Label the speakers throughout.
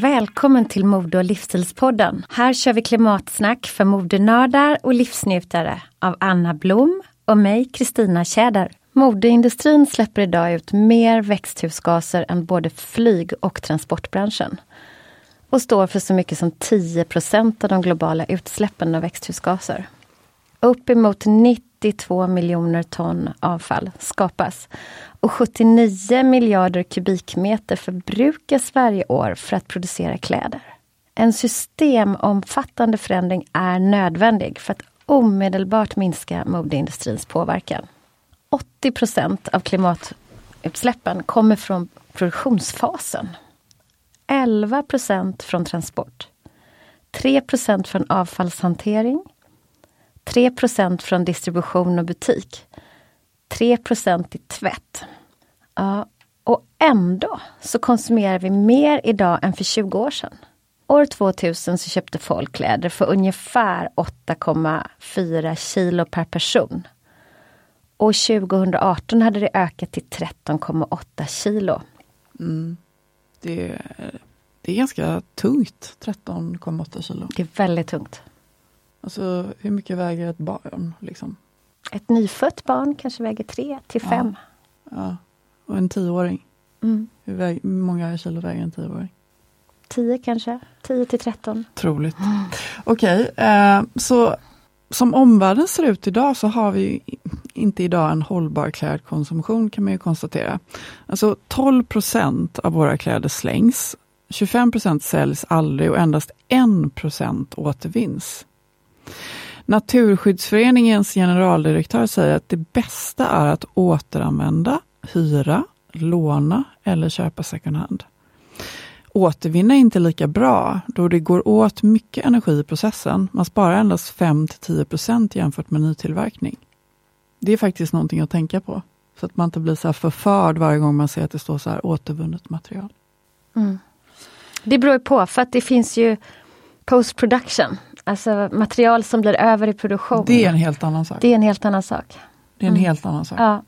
Speaker 1: Välkommen till Mode och livsstilspodden. Här kör vi klimatsnack för modenördar och livsnjutare av Anna Blom och mig, Kristina Tjäder. Modeindustrin släpper idag ut mer växthusgaser än både flyg och transportbranschen. Och står för så mycket som 10% av de globala utsläppen av växthusgaser. Uppemot 32 miljoner ton avfall skapas och 79 miljarder kubikmeter förbrukas varje år för att producera kläder. En systemomfattande förändring är nödvändig för att omedelbart minska modeindustrins påverkan. 80% av klimatutsläppen kommer från produktionsfasen. 11% från transport. 3% från avfallshantering. 3% från distribution och butik. 3 i tvätt. Ja, och ändå så konsumerar vi mer idag än för 20 år sedan. År 2000 så köpte folk kläder för ungefär 8,4 kilo per person. År 2018 hade det ökat till 13,8 kilo.
Speaker 2: Mm. Det, det är ganska tungt, 13,8 kilo.
Speaker 1: Det är väldigt tungt.
Speaker 2: Alltså hur mycket väger ett barn? Liksom?
Speaker 1: Ett nyfött barn kanske väger 3 till 5.
Speaker 2: Ja. ja. Och en tioåring? Mm. Hur, väg, hur många kilo väger en tioåring?
Speaker 1: 10 kanske, 10 till 13.
Speaker 2: Troligt. Mm. Okej, okay, eh, så som omvärlden ser ut idag så har vi inte idag en hållbar klädkonsumtion kan man ju konstatera. Alltså 12% av våra kläder slängs, 25% säljs aldrig och endast 1 återvinns. Naturskyddsföreningens generaldirektör säger att det bästa är att återanvända, hyra, låna eller köpa second hand. Återvinna är inte lika bra då det går åt mycket energi i processen. Man sparar endast 5-10% jämfört med nytillverkning. Det är faktiskt någonting att tänka på. Så att man inte blir så förförd varje gång man ser att det står så här återvunnet material.
Speaker 1: Mm. Det beror på, för att det finns ju post production. Alltså material som blir över i produktion.
Speaker 2: Det är en helt annan sak.
Speaker 1: Det är en helt annan sak.
Speaker 2: Det är en mm. helt annan sak.
Speaker 1: Ja.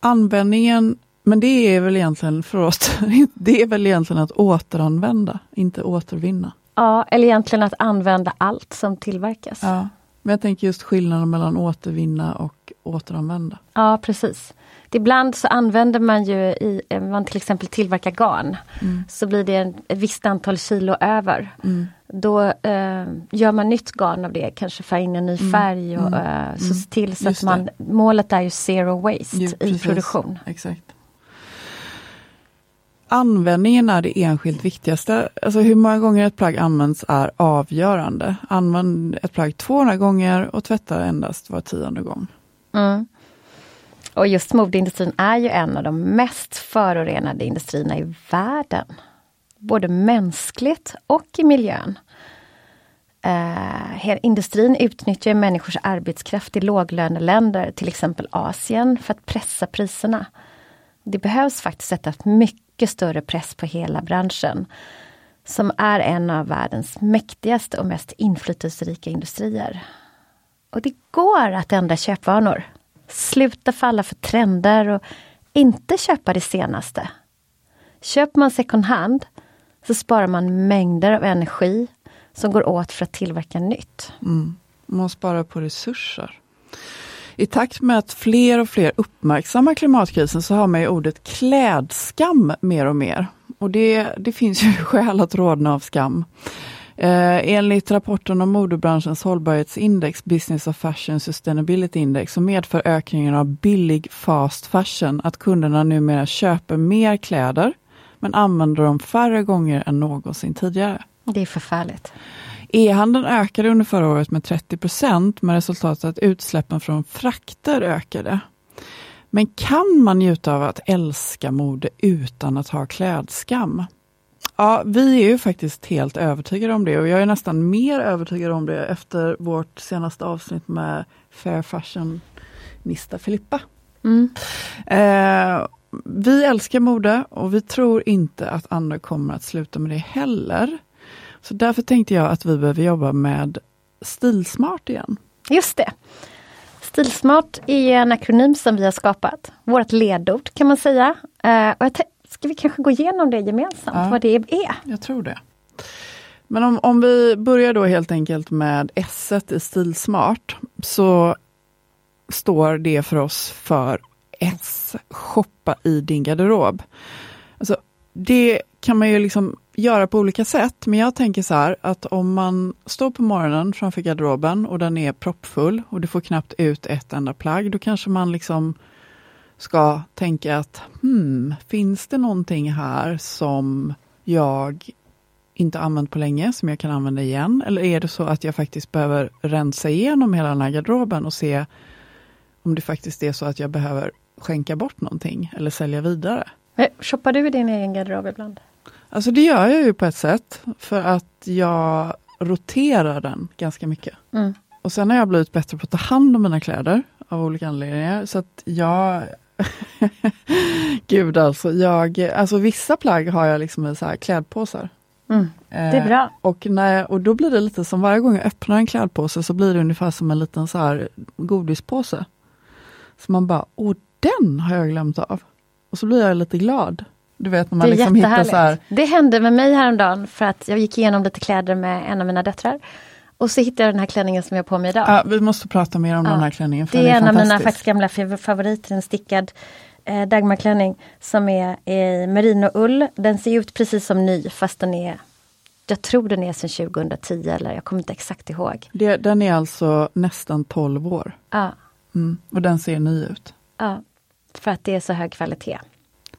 Speaker 2: Användningen, men det är väl egentligen för oss, det är väl egentligen att återanvända, inte återvinna.
Speaker 1: Ja, eller egentligen att använda allt som tillverkas.
Speaker 2: Ja. Men jag tänker just skillnaden mellan återvinna och återanvända.
Speaker 1: Ja, precis. Ibland så använder man ju, i, eh, man till exempel tillverkar garn, mm. så blir det ett visst antal kilo över. Mm. Då eh, gör man nytt garn av det, kanske fär in en ny mm. färg och mm. eh, så se till så Just att man, det. målet är ju zero waste jo, i produktion.
Speaker 2: Exakt. Användningen är det enskilt viktigaste. Alltså hur många gånger ett plagg används är avgörande. Använd ett plagg 200 gånger och tvätta endast var tionde gång.
Speaker 1: Mm. Och just modeindustrin är ju en av de mest förorenade industrierna i världen. Både mänskligt och i miljön. Eh, industrin utnyttjar människors arbetskraft i låglöneländer, till exempel Asien, för att pressa priserna. Det behövs faktiskt sätta mycket större press på hela branschen som är en av världens mäktigaste och mest inflytelserika industrier. Och det går att ändra köpvanor. Sluta falla för trender och inte köpa det senaste. Köper man second hand så sparar man mängder av energi som går åt för att tillverka nytt.
Speaker 2: Mm. Man sparar på resurser. I takt med att fler och fler uppmärksammar klimatkrisen så har man ju ordet klädskam mer och mer. Och det, det finns ju skäl att rodna av skam. Eh, enligt rapporten om modebranschens hållbarhetsindex, Business of Fashion Sustainability Index, så medför ökningen av billig fast fashion att kunderna numera köper mer kläder, men använder dem färre gånger än någonsin tidigare.
Speaker 1: Det är förfärligt.
Speaker 2: E-handeln ökade under förra året med 30 procent med resultatet att utsläppen från frakter ökade. Men kan man njuta av att älska mode utan att ha klädskam? Ja, vi är ju faktiskt helt övertygade om det och jag är nästan mer övertygad om det efter vårt senaste avsnitt med Fair Fashion-nista Filippa. Mm. Eh, vi älskar mode och vi tror inte att andra kommer att sluta med det heller. Så därför tänkte jag att vi behöver jobba med Stilsmart igen.
Speaker 1: Just det. Stilsmart är en akronym som vi har skapat. Vårt ledord kan man säga. Uh, och ska vi kanske gå igenom det gemensamt, ja, vad det är?
Speaker 2: Jag tror det. Men om, om vi börjar då helt enkelt med S i Stilsmart, så står det för oss för S, shoppa i din garderob. Alltså, det kan man ju liksom göra på olika sätt, men jag tänker så här att om man står på morgonen framför garderoben och den är proppfull och du får knappt ut ett enda plagg, då kanske man liksom ska tänka att hmm, finns det någonting här som jag inte använt på länge, som jag kan använda igen? Eller är det så att jag faktiskt behöver rensa igenom hela den här garderoben och se om det faktiskt är så att jag behöver skänka bort någonting eller sälja vidare?
Speaker 1: Eh, shoppar du i din egen garderob ibland?
Speaker 2: Alltså det gör jag ju på ett sätt, för att jag roterar den ganska mycket. Mm. Och sen har jag blivit bättre på att ta hand om mina kläder av olika anledningar. Så att jag... Gud alltså, jag, alltså vissa plagg har jag liksom i så här klädpåsar.
Speaker 1: Mm. Det är bra. Eh,
Speaker 2: och, när, och då blir det lite som varje gång jag öppnar en klädpåse så blir det ungefär som en liten så här godispåse. Så man bara, åh den har jag glömt av. Och så blir jag lite glad. Du vet när man
Speaker 1: det
Speaker 2: liksom hittar så här.
Speaker 1: Det hände med mig häromdagen för att jag gick igenom lite kläder med en av mina döttrar. Och så hittade jag den här klänningen som jag har på mig idag.
Speaker 2: Ja, vi måste prata mer om ja. den här klänningen.
Speaker 1: det är, är en av mina faktiskt gamla favoriter, en stickad eh, Dagmarklänning som är i merinoull. Den ser ut precis som ny fast den är jag tror den är sedan 2010 eller jag kommer inte exakt ihåg.
Speaker 2: Det, den är alltså nästan 12 år.
Speaker 1: Ja.
Speaker 2: Mm, och den ser ny ut.
Speaker 1: Ja, för att det är så hög kvalitet.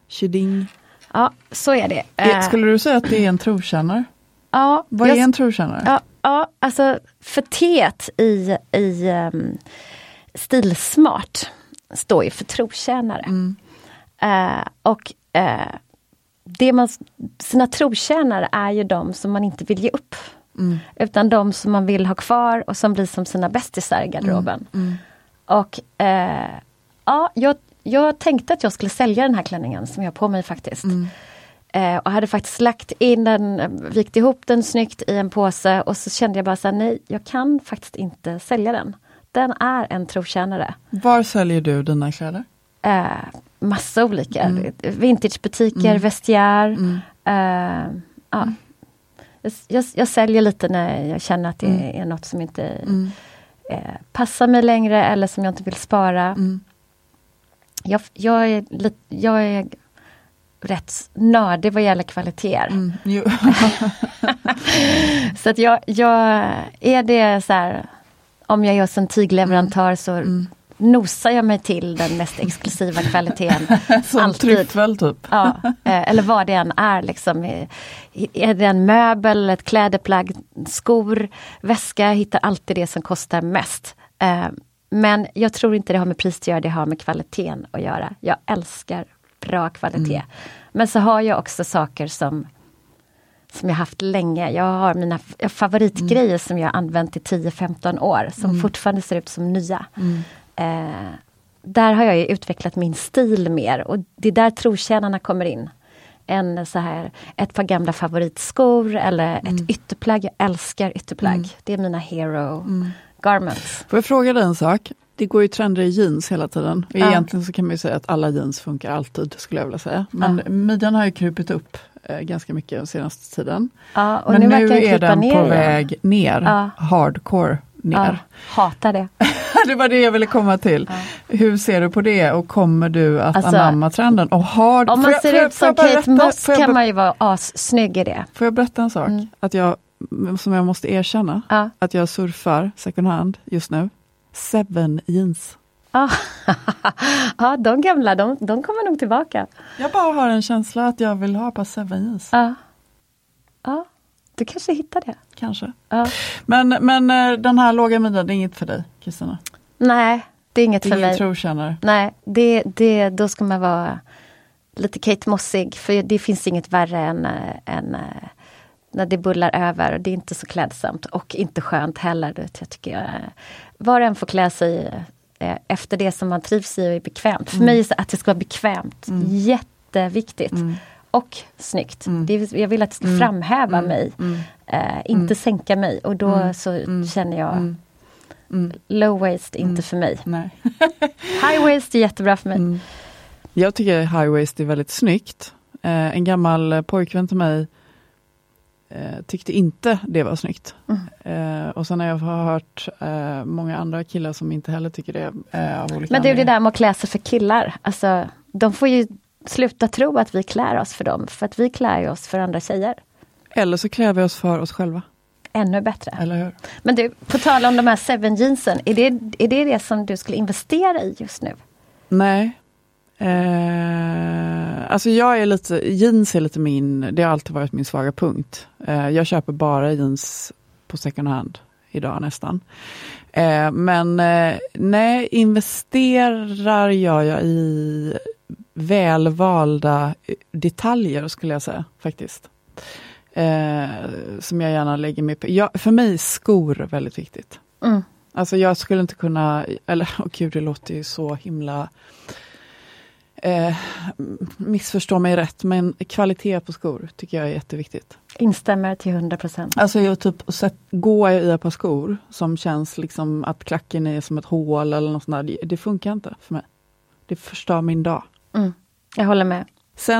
Speaker 2: Tjiding.
Speaker 1: Ja, så är det.
Speaker 2: Eh, skulle du säga att det är en trotjänare?
Speaker 1: Ja.
Speaker 2: Vad är en trotjänare?
Speaker 1: Ja, ja, alltså för T i, i um, Stilsmart står ju för trotjänare. Mm. Uh, och uh, det man, sina trotjänare är ju de som man inte vill ge upp. Mm. Utan de som man vill ha kvar och som blir som sina bästisar i garderoben. Mm. mm. Och ja, jag, jag tänkte att jag skulle sälja den här klänningen som jag har på mig faktiskt. Mm. Eh, och hade faktiskt lagt in den, vikt ihop den snyggt i en påse och så kände jag bara så här, nej, jag kan faktiskt inte sälja den. Den är en trotjänare.
Speaker 2: Var säljer du dina kläder?
Speaker 1: Eh, massa olika. Mm. Vintagebutiker, mm. vestiär. Mm. Eh, ja. Mm. Jag, jag, säljer lite när jag känner att det mm. är något som inte mm. eh, passar mig längre eller som jag inte vill spara. Mm. Jag, jag, är, jag är rätt nördig vad gäller kvaliteter. Mm, så att jag, jag, är det så här, om jag hos en tygleverantör mm. så mm. nosar jag mig till den mest exklusiva kvaliteten.
Speaker 2: Som tryffel typ.
Speaker 1: ja, eh, eller vad det än är. Liksom. Är det en möbel, ett klädeplagg, skor, väska, jag hittar alltid det som kostar mest. Men jag tror inte det har med pris att göra, det har med kvaliteten att göra. Jag älskar bra kvalitet. Mm. Men så har jag också saker som som jag haft länge. Jag har mina favoritgrejer mm. som jag använt i 10-15 år som mm. fortfarande ser ut som nya. Mm. Eh, där har jag utvecklat min stil mer och det är där trotjänarna kommer in. En så här, ett par gamla favoritskor eller ett mm. ytterplagg. Jag älskar ytterplagg. Mm. Det är mina hero. Garments.
Speaker 2: Får jag fråga dig en sak? Det går ju trender i jeans hela tiden. Ja. Egentligen så kan man säga att alla jeans funkar alltid, skulle jag vilja säga. Men ja. midjan har ju krupit upp eh, ganska mycket den senaste tiden.
Speaker 1: Ja,
Speaker 2: Men
Speaker 1: nu,
Speaker 2: nu är den på väg ner, hardcore ner.
Speaker 1: hatar det.
Speaker 2: det var det jag ville komma till. Ja. Hur ser du på det och kommer du att alltså, anamma trenden? Och har,
Speaker 1: om man ser jag, ut som Kate Moss kan man ju vara assnygg i det.
Speaker 2: Får jag berätta en sak? Mm. Att jag, som jag måste erkänna, ja. att jag surfar second hand just nu. Seven jeans.
Speaker 1: ja, de gamla, de, de kommer nog tillbaka.
Speaker 2: Jag bara har en känsla att jag vill ha ett par seven jeans.
Speaker 1: Ja. ja. Du kanske hittar det.
Speaker 2: Kanske. Men, men eh, den här låga midjan, det är inget för dig Kristina?
Speaker 1: Nej, det är inget det är för mig.
Speaker 2: trotjänare?
Speaker 1: Nej, det, det, då ska man vara lite Kate Mossig. För det finns inget värre än, eh, än eh, när det bullar över. Det är inte så klädsamt och inte skönt heller. Jag tycker jag, var och en får klä sig efter det som man trivs i och är bekvämt. För mm. mig är det att det ska vara bekvämt mm. jätteviktigt. Mm och snyggt. Mm. Det, jag vill att det ska mm. framhäva mm. mig, mm. eh, inte mm. sänka mig och då så känner jag Low waist, inte för mig. high waist är jättebra för mig.
Speaker 2: Jag tycker high waist är väldigt snyggt. Eh, en gammal pojkvän till mig eh, tyckte inte det var snyggt. Mm. Eh, och sen har jag hört eh, många andra killar som inte heller tycker det. Eh, av olika
Speaker 1: Men det är det där med att klä sig för killar. Alltså, de får ju sluta tro att vi klär oss för dem, för att vi klär oss för andra tjejer.
Speaker 2: Eller så klär vi oss för oss själva.
Speaker 1: Ännu bättre.
Speaker 2: Eller hur?
Speaker 1: Men du, på tal om de här seven jeansen, är det, är det det som du skulle investera i just nu?
Speaker 2: Nej. Eh, alltså jag är lite, jeans är lite min, det har alltid varit min svaga punkt. Eh, jag köper bara jeans på second hand idag nästan. Eh, men eh, nej, investerar gör jag i välvalda detaljer skulle jag säga faktiskt. Eh, som jag gärna lägger mig på. Jag, för mig är skor väldigt viktigt. Mm. Alltså jag skulle inte kunna, eller oh gud det låter ju så himla eh, missförstå mig rätt, men kvalitet på skor tycker jag är jätteviktigt.
Speaker 1: Instämmer till 100 procent.
Speaker 2: Alltså jag typ, sett, går jag i ett par skor som känns liksom att klacken är som ett hål eller något sånt där, det, det funkar inte för mig. Det förstör min dag.
Speaker 1: Mm. Jag håller med.
Speaker 2: Sen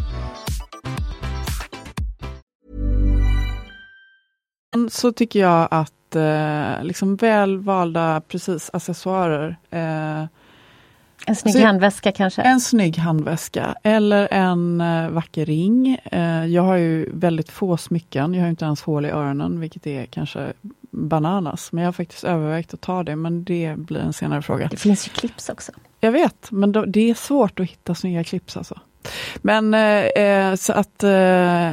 Speaker 2: Så tycker jag att eh, liksom väl valda precis accessoarer eh,
Speaker 1: En snygg
Speaker 2: Så-
Speaker 1: handväska kanske?
Speaker 2: En snygg handväska eller en eh, vacker ring. Eh, jag har ju väldigt få smycken. Jag har inte ens hål i öronen, vilket är kanske bananas. Men jag har faktiskt övervägt att ta det, men det blir en senare fråga.
Speaker 1: Det finns ju clips också.
Speaker 2: Jag vet, men då, det är svårt att hitta snygga clips alltså. Men eh, eh, så att eh,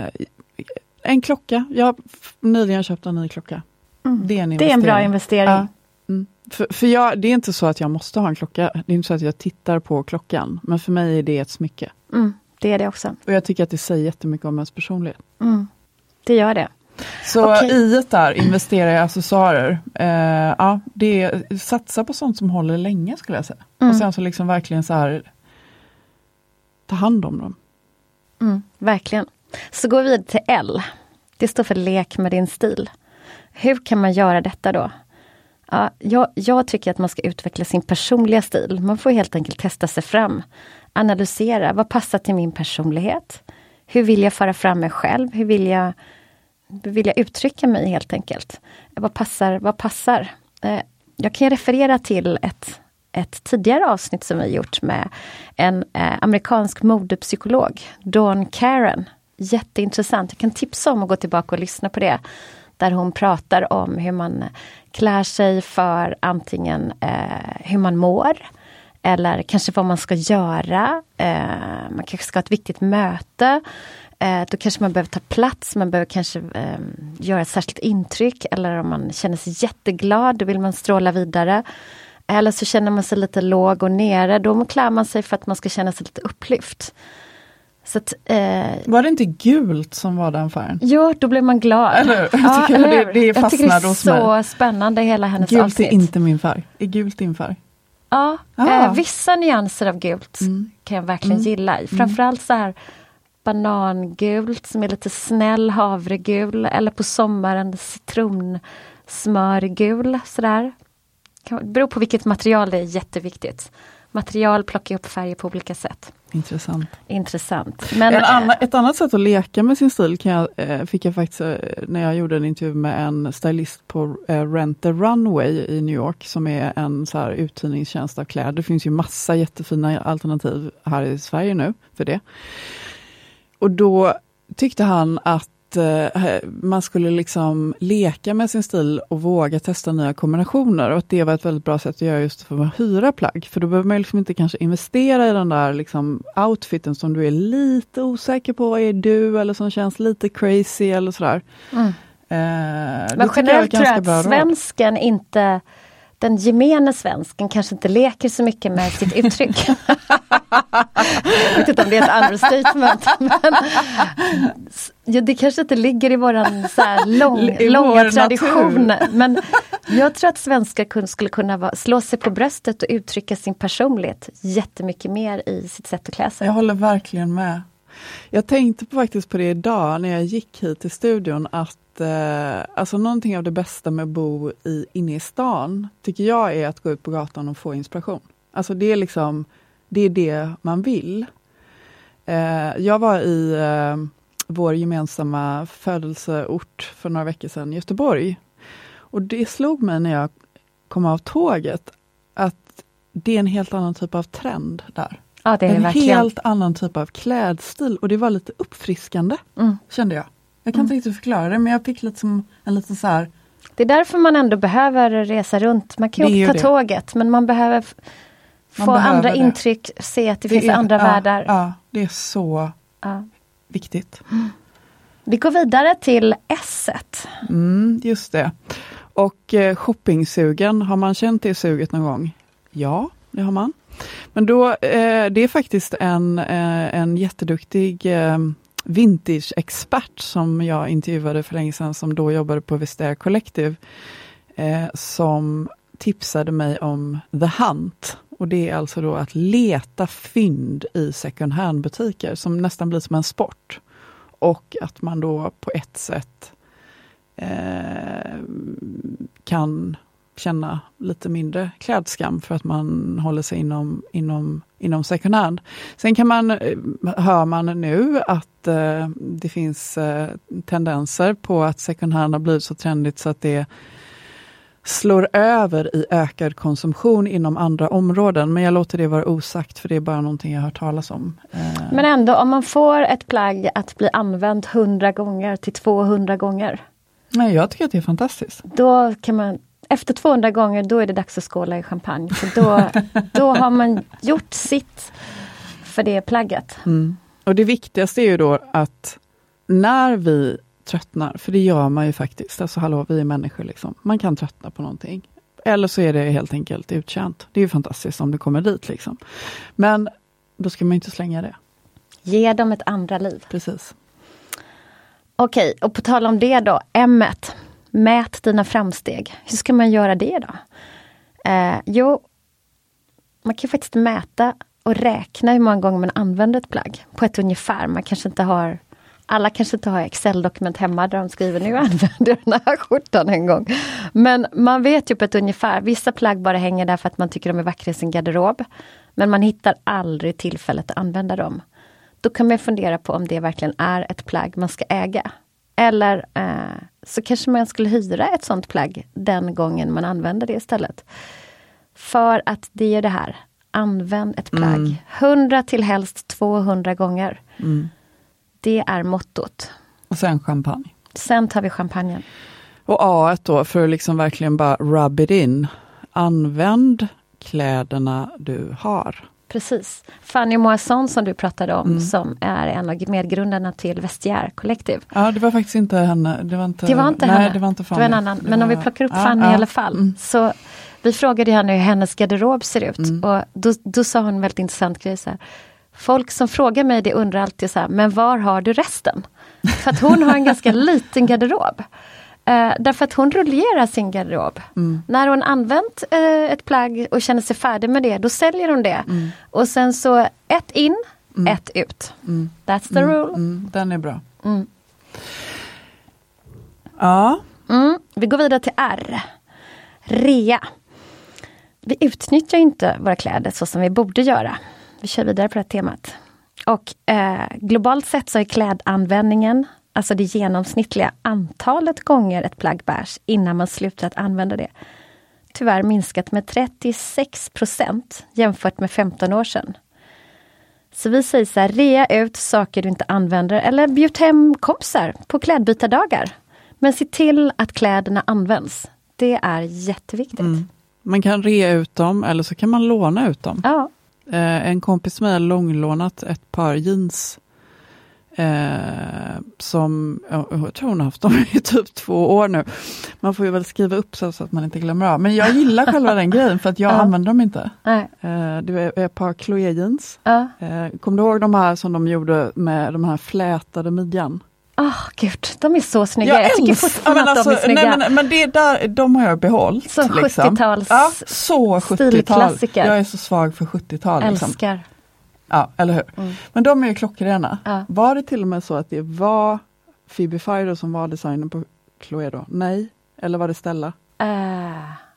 Speaker 2: en klocka. Jag har nyligen köpt en ny klocka. Det är en
Speaker 1: Det är en bra
Speaker 2: investering. Ja. Mm. För, för jag, det är inte så att jag måste ha en klocka. Det är inte så att jag tittar på klockan. Men för mig är det ett smycke.
Speaker 1: Mm, det är det också.
Speaker 2: Och jag tycker att det säger jättemycket om ens personlighet.
Speaker 1: Mm, det gör det.
Speaker 2: Så
Speaker 1: Okej.
Speaker 2: i där, investera i accessoarer. Eh, ja, det är, satsa på sånt som håller länge skulle jag säga.
Speaker 1: Mm.
Speaker 2: Och sen så liksom verkligen så här ta hand om dem.
Speaker 1: Mm, verkligen. Så går vi vidare till L. Det står för lek med din stil. Hur kan man göra detta då? Ja, jag, jag tycker att man ska utveckla sin personliga stil. Man får helt enkelt testa sig fram. Analysera, vad passar till min personlighet? Hur vill jag föra fram mig själv? Hur vill jag, vill jag uttrycka mig helt enkelt? Vad passar? Vad passar? Eh, jag kan referera till ett, ett tidigare avsnitt som vi gjort med en eh, amerikansk modepsykolog, Dawn Karen. Jätteintressant. Jag kan tipsa om att gå tillbaka och lyssna på det. Där hon pratar om hur man klär sig för antingen eh, hur man mår eller kanske vad man ska göra. Eh, man kanske ska ha ett viktigt möte. Eh, då kanske man behöver ta plats, man behöver kanske eh, göra ett särskilt intryck. Eller om man känner sig jätteglad, då vill man stråla vidare. Eller så känner man sig lite låg och nere, då klär man sig för att man ska känna sig lite upplyft. Så att, eh,
Speaker 2: Var det inte gult som var den färgen?
Speaker 1: Jo, då blir man glad.
Speaker 2: Eller? Jag tycker
Speaker 1: eller
Speaker 2: det- det
Speaker 1: Jag tycker det är så spännande hela hennes
Speaker 2: Gult
Speaker 1: avsnitt.
Speaker 2: är inte min färg. Är gult din färg?
Speaker 1: Ja,
Speaker 2: Ah.
Speaker 1: eh, vissa nyanser av gult kan jag verkligen gilla. Framförallt så här banangult som är lite snäll havregul eller på sommaren citronsmörgul. Sådär. Det beror på vilket material det är jätteviktigt. Material plockar upp färger på olika sätt.
Speaker 2: Intressant.
Speaker 1: Intressant. Men,
Speaker 2: En
Speaker 1: eh,
Speaker 2: annan, ett annat sätt att leka med sin stil kan jag, eh, fick jag faktiskt eh, när jag gjorde en intervju med en stylist på eh, Rent the Runway i New York som är en så här uthyrningstjänst av kläder. Det finns ju massa jättefina alternativ här i Sverige nu för det. Och då tyckte han att eh, man skulle liksom leka med sin stil och våga testa nya kombinationer och att det var ett väldigt bra sätt att göra just för att hyra plagg. För då behöver man liksom inte kanske investera i den där liksom outfiten som du är lite osäker på, är du eller som känns lite crazy eller sådär.
Speaker 1: Mm.
Speaker 2: Eh,
Speaker 1: Men generellt tror jag att
Speaker 2: råd.
Speaker 1: svensken inte den gemene svensken kanske inte leker så mycket med sitt uttryck. jag vet inte om det är ett understatement. Men, ja, det kanske inte ligger i våran så här lång,
Speaker 2: I
Speaker 1: långa
Speaker 2: vår
Speaker 1: tradition.
Speaker 2: natur.
Speaker 1: Men jag tror att svenskar kun- skulle kunna vara, slå sig på bröstet och uttrycka sin personlighet jättemycket mer i sitt sätt att klä sig.
Speaker 2: Jag håller verkligen med. Jag tänkte på, faktiskt på det idag när jag gick hit till studion att eh, alltså någonting av det bästa med att bo i, inne i stan tycker jag är att gå ut på gatan och få inspiration. Alltså det är liksom det är det man vill. Eh, jag var i eh, vår gemensamma födelseort för några veckor sedan, Göteborg. Och det slog mig när jag kom av tåget att det är en helt annan typ av trend där
Speaker 1: Ja, det är det
Speaker 2: en
Speaker 1: verkligen.
Speaker 2: helt annan typ av klädstil och det var lite uppfriskande,
Speaker 1: Mm.
Speaker 2: kände jag. Jag kan inte riktigt förklara det, men jag fick lite som en liten så här,
Speaker 1: Det är därför man ändå behöver resa runt. Man kan
Speaker 2: Det
Speaker 1: ju ta
Speaker 2: det.
Speaker 1: tåget men man behöver
Speaker 2: Man
Speaker 1: få
Speaker 2: behöver
Speaker 1: andra
Speaker 2: det.
Speaker 1: intryck, se att det, finns
Speaker 2: är-
Speaker 1: andra
Speaker 2: ja,
Speaker 1: världar.
Speaker 2: Ja, det är så
Speaker 1: Ja.
Speaker 2: viktigt.
Speaker 1: Vi går vidare till S.
Speaker 2: Mm, just det. Och eh, shoppingsugen, har man känt det suget någon gång? Ja, det har man. Men då, eh, det är faktiskt en, eh, en jätteduktig eh, vintage-expert som jag intervjuade för länge sedan, som då jobbade på Vestair Collective, eh, som tipsade mig om The Hunt. Och det är alltså då att leta fynd i second hand-butiker, som nästan blir som en sport. Och att man då på ett sätt eh, kan känna lite mindre klädskam för att man håller sig inom, inom, inom second hand. Sen kan man, eh, hör man nu att eh, det finns eh, tendenser på att second hand har blivit så trendigt så att det slår över i ökad konsumtion inom andra områden. Men jag låter det vara osagt för det är bara någonting jag hört talas om. Eh,
Speaker 1: Men ändå, om man får ett plagg att bli använt 100 gånger till 200 gånger.
Speaker 2: Nej, jag tycker att det är fantastiskt.
Speaker 1: Då kan man, efter 200 gånger, då är det dags att skåla i champagne. För då, då har man gjort sitt för det plagget.
Speaker 2: Mm. Och det viktigaste är ju då att när vi tröttnar, för det gör man ju faktiskt, alltså hallå, vi är människor liksom. Man kan tröttna på någonting. Eller så är det helt enkelt uttjänt. Det är ju fantastiskt om det kommer dit liksom. Men då ska man inte slänga det.
Speaker 1: Ge dem ett andra liv.
Speaker 2: Precis.
Speaker 1: Okej, och på tal om det då, M. Mät dina framsteg. Hur ska man göra det då? Eh, jo, man kan faktiskt mäta och räkna hur många gånger man använder ett plagg på ett ungefär. Man kanske inte har alla kanske inte har Excel-dokument hemma där de skriver nu använder jag den här skjortan en gång. Men man vet ju på ett ungefär, vissa plagg bara hänger där för att man tycker de är vackra i sin garderob. Men man hittar aldrig tillfället att använda dem. Då kan man fundera på om det verkligen är ett plagg man ska äga. Eller eh, så kanske man skulle hyra ett sånt plagg den gången man använder det istället. För att det är det här, använd ett plagg.
Speaker 2: Mm.
Speaker 1: 100 till helst 200 gånger.
Speaker 2: Mm.
Speaker 1: Det är mottot.
Speaker 2: Och sen champagne.
Speaker 1: Sen tar vi champagnen.
Speaker 2: Och A då, för att liksom verkligen bara rub it in. Använd kläderna du har.
Speaker 1: Precis. Fanny Moisson som du pratade om,
Speaker 2: Mm.
Speaker 1: som är en av medgrundarna till Vestiaire Collective.
Speaker 2: Ja, det var faktiskt inte henne. Det var inte,
Speaker 1: Det var inte
Speaker 2: nej,
Speaker 1: henne.
Speaker 2: Det var inte
Speaker 1: Det var
Speaker 2: Fanny.
Speaker 1: en annan. Men om vi
Speaker 2: var-
Speaker 1: plockar upp
Speaker 2: ja,
Speaker 1: Fanny
Speaker 2: ja.
Speaker 1: i alla fall.
Speaker 2: Mm.
Speaker 1: Så vi frågade henne hur hennes garderob ser ut.
Speaker 2: Mm.
Speaker 1: Och då, då sa hon en väldigt intressant grej. Så här. Folk som frågar mig det undrar alltid så här, men var har du resten? För att hon har en ganska liten garderob. Eh, därför att hon rullerar sin garderob.
Speaker 2: Mm.
Speaker 1: När hon använt eh, ett plagg och känner sig färdig med det, då säljer hon det.
Speaker 2: Mm.
Speaker 1: Och sen så ett in, ett ut.
Speaker 2: Mm.
Speaker 1: That's the rule.
Speaker 2: Mm, den är bra.
Speaker 1: Mm.
Speaker 2: Ja,
Speaker 1: Mm. Vi går vidare till R. Rea. Vi utnyttjar inte våra kläder så som vi borde göra. Vi kör vidare på det temat. Och eh, globalt sett så är klädanvändningen, alltså det genomsnittliga antalet gånger ett plagg bärs innan man slutar att använda det, tyvärr minskat med 36 procent jämfört med 15 år sedan. Så vi säger så här, rea ut saker du inte använder eller bjud hem kompisar på klädbytardagar. Men se till att kläderna används. Det är jätteviktigt.
Speaker 2: Mm. man kan rea ut dem eller så kan man låna ut dem.
Speaker 1: Ja,
Speaker 2: Eh, en kompis med har långlånat ett par jeans eh, som, ja, jag tror hon har haft dem i typ två år nu. Man får ju väl skriva upp så, så att man inte glömmer av. Men jag gillar själva den grejen för att jag
Speaker 1: Ja.
Speaker 2: använder dem inte.
Speaker 1: nej,
Speaker 2: Eh, det är ett par Chloé jeans.
Speaker 1: ja.
Speaker 2: Eh, Kommer du ihåg de här som de gjorde med de här flätade midjan?
Speaker 1: Åh gud, de är så snygga. Jag, tycker
Speaker 2: älskar-
Speaker 1: fortfarande
Speaker 2: men
Speaker 1: att de är
Speaker 2: alltså,
Speaker 1: snygga.
Speaker 2: Nej, men, men det där, de har jag behållit.
Speaker 1: Så 70-tals
Speaker 2: ja, så 70-tal.
Speaker 1: stilklassiker.
Speaker 2: Jag är så svag för 70-tal. Liksom.
Speaker 1: Älskar.
Speaker 2: Ja, eller hur?
Speaker 1: Mm.
Speaker 2: Men de är ju klockrena.
Speaker 1: Ja.
Speaker 2: Var det till och med så att det var Phoebe Fido som var designen på Chloé då? Nej? Eller var det Stella?
Speaker 1: Eh,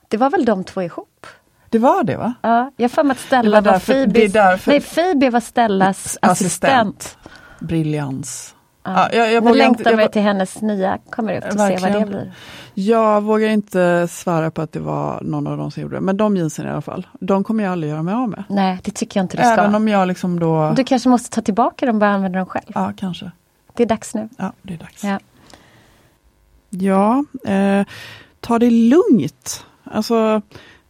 Speaker 1: det var väl de två ihop?
Speaker 2: Det var det va?
Speaker 1: Ja, jag har för mig att Stella
Speaker 2: var
Speaker 1: var,
Speaker 2: därför- är
Speaker 1: Phoebes...
Speaker 2: därför-
Speaker 1: Nej, Phoebe var Stellas assistent.
Speaker 2: Briljans.
Speaker 1: Ja.
Speaker 2: Ja, jag, jag, vågar
Speaker 1: längtar
Speaker 2: inte, jag,
Speaker 1: till hennes nya kommer ut och se vad det blir.
Speaker 2: jag vågar inte svära på att det var någon av dem som gjorde det. Men de jeansen i alla fall. De kommer jag aldrig göra mig av med.
Speaker 1: Nej, det tycker jag inte du ska.
Speaker 2: Även om jag liksom då...
Speaker 1: Du kanske måste ta tillbaka dem och börja använda dem själv.
Speaker 2: Ja, kanske.
Speaker 1: Det är dags nu.
Speaker 2: Ja, det är dags.
Speaker 1: Ja.
Speaker 2: Ja, eh, ta det lugnt. Alltså,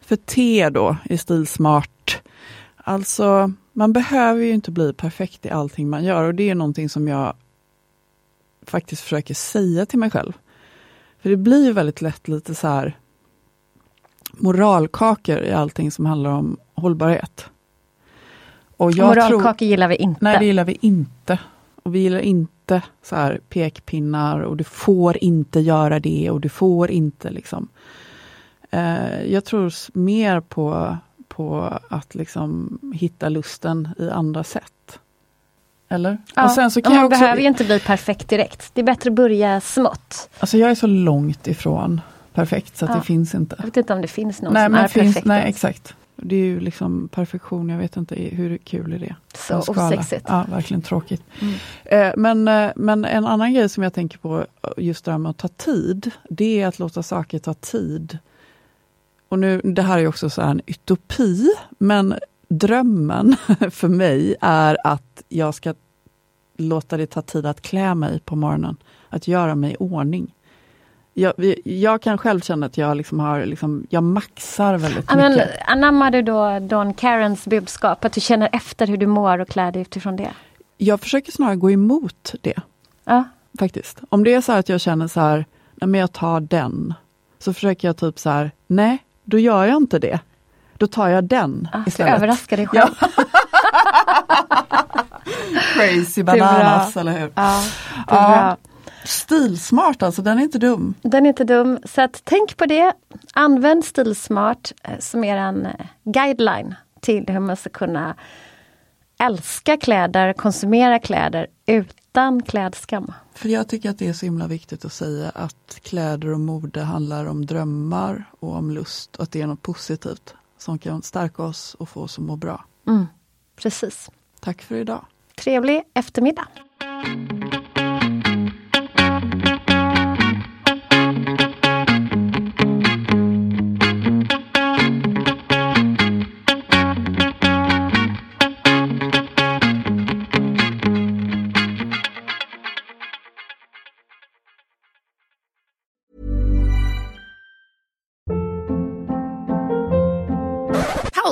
Speaker 2: för te då i stilsmart. Alltså, man behöver ju inte bli perfekt i allting man gör och det är någonting som jag faktiskt försöker säga till mig själv. För det blir ju väldigt lätt lite så här moralkakor i allting som handlar om hållbarhet. Och jag
Speaker 1: Moralkakor
Speaker 2: tror,
Speaker 1: gillar vi inte.
Speaker 2: Nej, det gillar vi inte. Och vi gillar inte så här pekpinnar och du får inte göra det och du får inte liksom. Eh, jag tror mer på, på att liksom hitta lusten i andra sätt. Eller?
Speaker 1: Ja,
Speaker 2: och sen så kan
Speaker 1: man
Speaker 2: också,
Speaker 1: behöver ju inte bli perfekt direkt. Det är bättre att börja smått.
Speaker 2: Alltså jag är så långt ifrån perfekt så att
Speaker 1: Ja.
Speaker 2: det finns inte.
Speaker 1: Jag vet inte om det finns någon
Speaker 2: Nej,
Speaker 1: som
Speaker 2: men
Speaker 1: är
Speaker 2: finns,
Speaker 1: perfekt.
Speaker 2: nej exakt. Det är ju liksom perfektion, jag vet inte hur kul är det
Speaker 1: Så osexigt.
Speaker 2: Ja, verkligen tråkigt.
Speaker 1: Mm.
Speaker 2: Eh, men, eh, men en annan grej som jag tänker på, just det här med att ta tid, det är att låta saker ta tid. Och nu, det här är också så här en utopi, men drömmen för mig är att jag ska låta det ta tid att klä mig på morgonen. Att göra mig i ordning. Jag, jag kan själv känna att jag liksom har, liksom, jag maxar väldigt
Speaker 1: Ja, men,
Speaker 2: mycket.
Speaker 1: anammar du då Don Karens budskap? Att du känner efter hur du mår och klär dig utifrån det?
Speaker 2: Jag försöker snarare gå emot det.
Speaker 1: Ja.
Speaker 2: faktiskt. Om det är så att jag känner så här, nej men jag tar den. Så försöker jag typ så här, nej, då gör jag inte det. Då tar jag den
Speaker 1: Ja, du
Speaker 2: istället.
Speaker 1: överraskar dig själv.
Speaker 2: Crazy
Speaker 1: är bra.
Speaker 2: bananas, eller hur?
Speaker 1: Ja, är
Speaker 2: Ja. Stilsmart alltså, den är inte dum.
Speaker 1: Den är inte dum. Så att tänk på det. Använd Stilsmart eh, som er en eh, guideline till hur man ska kunna älska kläder, konsumera kläder utan klädskam.
Speaker 2: För jag tycker att det är så himla viktigt att säga att kläder och mode handlar om drömmar och om lust och att det är något positivt som kan stärka oss och få oss att må bra.
Speaker 1: Mm, precis.
Speaker 2: Tack för idag.
Speaker 1: Trevlig eftermiddag.